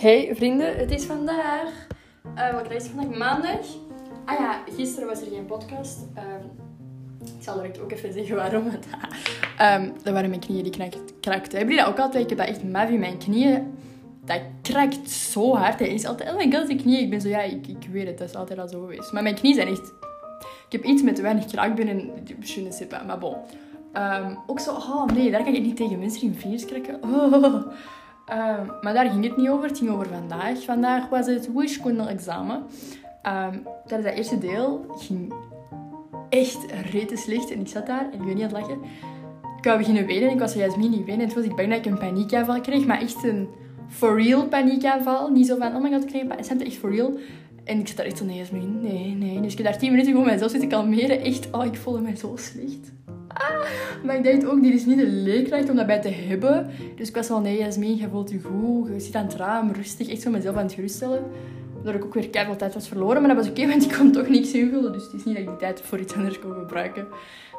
Hey vrienden, het is vandaag. Uh, dag is vandaag? Maandag. Ah ja, gisteren was er geen podcast. Um, ik zal direct ook even zeggen waarom. Want, um, dat waren mijn knieën die krakten. Hebben jullie dat ook altijd? Ik heb dat echt maf in mijn knieën. Dat krakt zo hard. Hij is altijd, oh my god, die knieën. Ik ben zo, ja, ik, ik weet het. Dat is altijd al zo geweest. Maar mijn knieën zijn echt... Ik heb iets met te weinig kraakbeen en je ne sais. Maar bon. Um, ook zo, oh nee, daar kan ik niet tegen mensen in vingers krakken. Oh. Ehm, maar daar ging het niet over. Het ging over vandaag. Vandaag was het wiskunde-examen. Um, tijdens dat eerste deel ging echt rete slecht. En ik zat daar en ik ben niet lachen. Ik wou beginnen wenen. Ik was juist niet wenen. En toen was ik bang dat ik een paniekaanval kreeg. Maar echt een for real paniekaanval. Niet zo van, oh my god, ik kreeg een paniekaanval. echt for real. En ik zat daar echt zo, nee, Jasmin, nee, nee. Dus ik heb daar tien minuten gewoon mezelf zitten kalmeren. Echt, oh, ik voelde me zo slecht. Ah, maar ik dacht ook, dit is niet de leerkracht om dat bij te hebben. Dus ik was wel, nee, Jasmin, je voelt je goed. Je zit aan het raam, rustig. Echt zo mezelf aan het geruststellen. Waardoor ik ook weer keihard tijd was verloren. Maar dat was oké, want ik kon toch niks invullen. Dus het is niet dat ik die tijd voor iets anders kon gebruiken.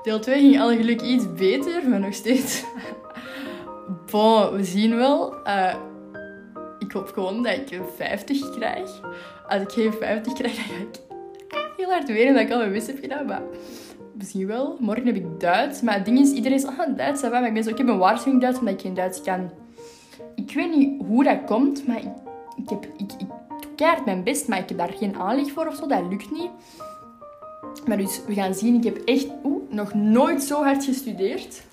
Deel 2 ging alle geluk iets beter, maar nog steeds. Bon, we zien wel. Uh, ik hoop gewoon dat ik 50 krijg. Als ik geen 50 krijg, dan ga ik heel hard weten dat ik al mijn mis heb gedaan. Maar misschien wel. Morgen heb ik Duits. Maar het ding is, iedereen is ah, Duits. Maar ik ben zo, ik heb een waarschuwing Duits omdat ik geen Duits kan. Ik weet niet hoe dat komt, maar ik, ik, heb, ik, ik doe mijn best. Maar ik heb daar geen aanleg voor of zo. Dat lukt niet. Maar dus, we gaan zien. Ik heb echt oeh, nog nooit zo hard gestudeerd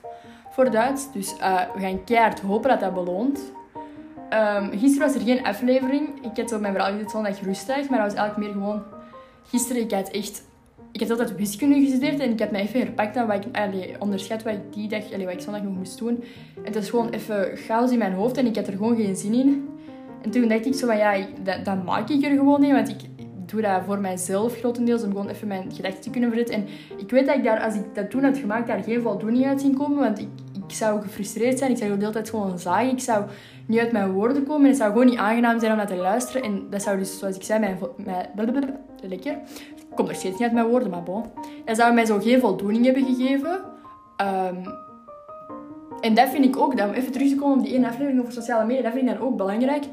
voor Duits. Dus uh, we gaan keihard hopen dat dat beloont. Um, gisteren was er geen aflevering. Ik had op mijn verhaal gezet zondag rustig. Maar dat was eigenlijk meer gewoon... Gisteren, ik had echt ik heb altijd wiskunde gestudeerd en ik heb mij even herpakt aan wat ik allee, onderschat wat ik die dag, allee, wat ik zondag nog moest doen. En het was gewoon even chaos in mijn hoofd en ik had er gewoon geen zin in. En toen dacht ik zo van ja, dat, maak ik er gewoon niet, want ik doe dat voor mijzelf grotendeels om gewoon even mijn gedachten te kunnen verzetten. En ik weet dat ik daar, als ik dat toen had gemaakt, daar geen voldoening uit zien komen, want ik, ik zou gefrustreerd zijn, ik zou de hele tijd gewoon zagen, ik zou niet uit mijn woorden komen en het zou gewoon niet aangenaam zijn om naar te luisteren. En dat zou dus, zoals ik zei, mijn, mijn lekker, komt nog steeds niet uit mijn woorden, maar bon. Dat zou mij zo geen voldoening hebben gegeven. Um, en dat vind ik ook, om even terug te komen op die ene aflevering over sociale media, dat vind ik dan ook belangrijk.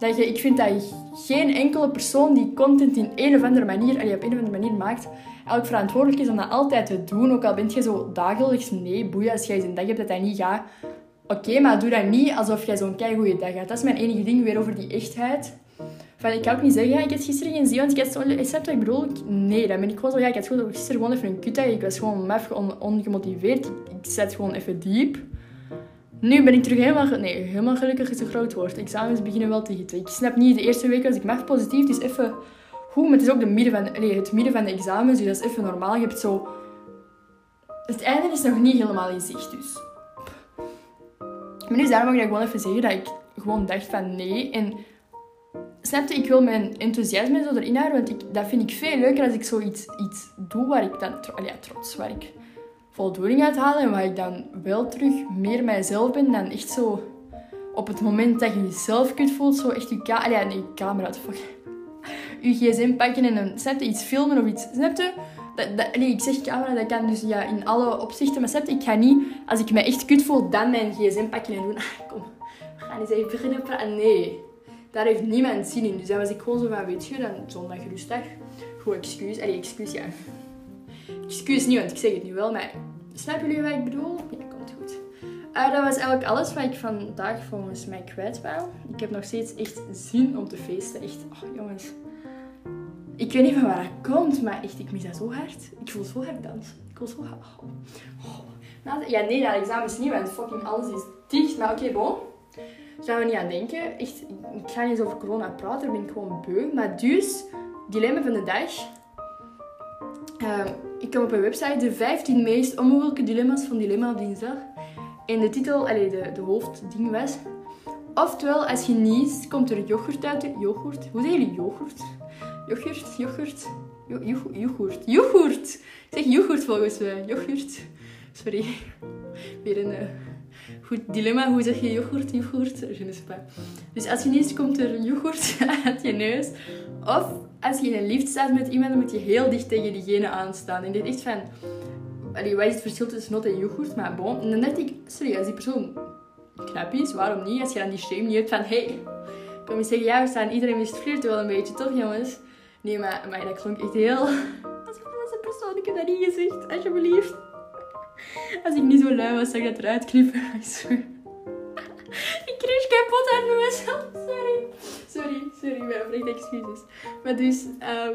Dat je, ik vind dat geen enkele persoon die content in een of andere manier, allee, op een of andere manier maakt, eigenlijk verantwoordelijk is om dat altijd te doen. Ook al bent je zo dagelijks, nee, boeien, als jij eens een dag hebt dat dat niet gaat. Oké, maar doe dat niet alsof jij zo'n keigoede dag hebt. Dat is mijn enige ding weer over die echtheid. Van, ik kan ook niet zeggen, ik heb gisteren geen zin, want ik had zo... Dat wat ik bedoel? Nee, dan ben ik gewoon zo... Ja, ik had gisteren gewoon even een kutdag. Ik was gewoon on, ongemotiveerd. Ik, zat gewoon even diep. Nu ben ik terug helemaal... Nee, helemaal gelukkig is een groot woord. Examens beginnen wel te hitten. Ik snap niet, de eerste week was ik maf positief. Het is even... Goed, maar het is ook de midden van, nee, het midden van de examens. Dus dat is even normaal. Je hebt zo... Het einde is nog niet helemaal in zicht, dus... Maar dus daarom mag ik gewoon even zeggen dat ik gewoon dacht van nee. En snapte, ik wil mijn enthousiasme zo erin houden, want ik, dat vind ik veel leuker als ik zoiets iets doe waar ik dan ja, trots, waar ik voldoening uit haal en waar ik dan wel terug meer mijzelf ben dan echt zo op het moment dat je jezelf kunt voelt, zo echt je, ka ja, nee, camera, fuck. je gsm pakken en dan, snap iets filmen of iets, snap je? Dat, dat, nee, ik zeg camera, dat kan dus ja, in alle opzichten, maar snap ik ga niet, als ik me echt kut voel, dan mijn gsm pakken en doen, ah, kom, we gaan eens even beginnen praten. Nee, daar heeft niemand zin in. Dus dan was ik gewoon zo van, weet je, dan zondag rustig. Goed excuus. Allee, excuus, ja. Excuus niet, want ik zeg het nu wel, maar snappen jullie wat ik bedoel? Ja, komt goed. Uh, dat was eigenlijk alles wat ik vandaag volgens mij kwijt wou. Ik heb nog steeds echt zin om te feesten. Echt, oh jongens. Ik weet niet van waar dat komt, maar echt, ik mis dat zo hard. Ik voel zo hard dansen. Ik voel zo hard. Oh. Oh. Ja, nee, dat examen is niet, want fucking alles is dicht. Maar oké, okay, bon. Daar we niet aan denken. Echt, ik ga niet over corona praten, daar ben ik gewoon beu. Maar dus, dilemma van de dag. Uh, ik kom op een website, de 15 meest onmogelijke dilemma's van Dilemma op dinsdag. En de titel, allee, de, de hoofdding was... Oftewel, als je niest, komt er yoghurt uit de... Yoghurt? Hoe zeggen jullie yoghurt? Yoghurt, yoghurt, yoghurt, yoghurt. Ik zeg yoghurt volgens mij. Yoghurt. Sorry. Weer een... Uh, goed dilemma. Hoe zeg je yoghurt? Yoghurt? Je. Dus als je niest, komt er yoghurt uit je neus. Of als je in een lift staat met iemand, moet je heel dicht tegen diegene aanstaan. En dit echt van... Allee, wat is het verschil tussen not en yoghurt? Maar bon. En dan dacht ik, sorry, als die persoon knap is, waarom niet? Als je dan die shame niet hebt van... Hey, komen zeggen, ja, we staan, iedereen wist flirten wel een beetje, toch jongens? Nee, maar, maar dat klonk echt heel... Als een persoon, ik heb dat niet gezegd, alsjeblieft. Als ik niet zo lui was, zou ik dat eruit knippen. ik kreeg kapot aan mezelf, sorry. Sorry, sorry, mijn oprechte excuses. Maar dus, uh,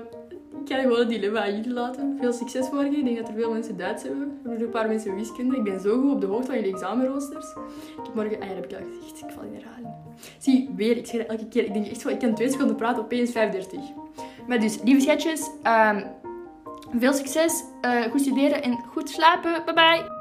ik ga gewoon een dilemma aan jullie laten. Veel succes morgen. Ik denk dat er veel mensen Duits hebben. Zijn een paar mensen wiskunde. Ik ben zo goed op de hoogte van jullie examenroosters. Ik heb morgen... Ah ja, heb ik al gezegd. Ik val in herhaling. Zie, weer. Ik zeg dat elke keer. Ik denk echt zo... Ik kan twee seconden praten, opeens 35. Maar dus, lieve schatjes. Um, veel succes. Uh, goed studeren en goed slapen. Bye bye.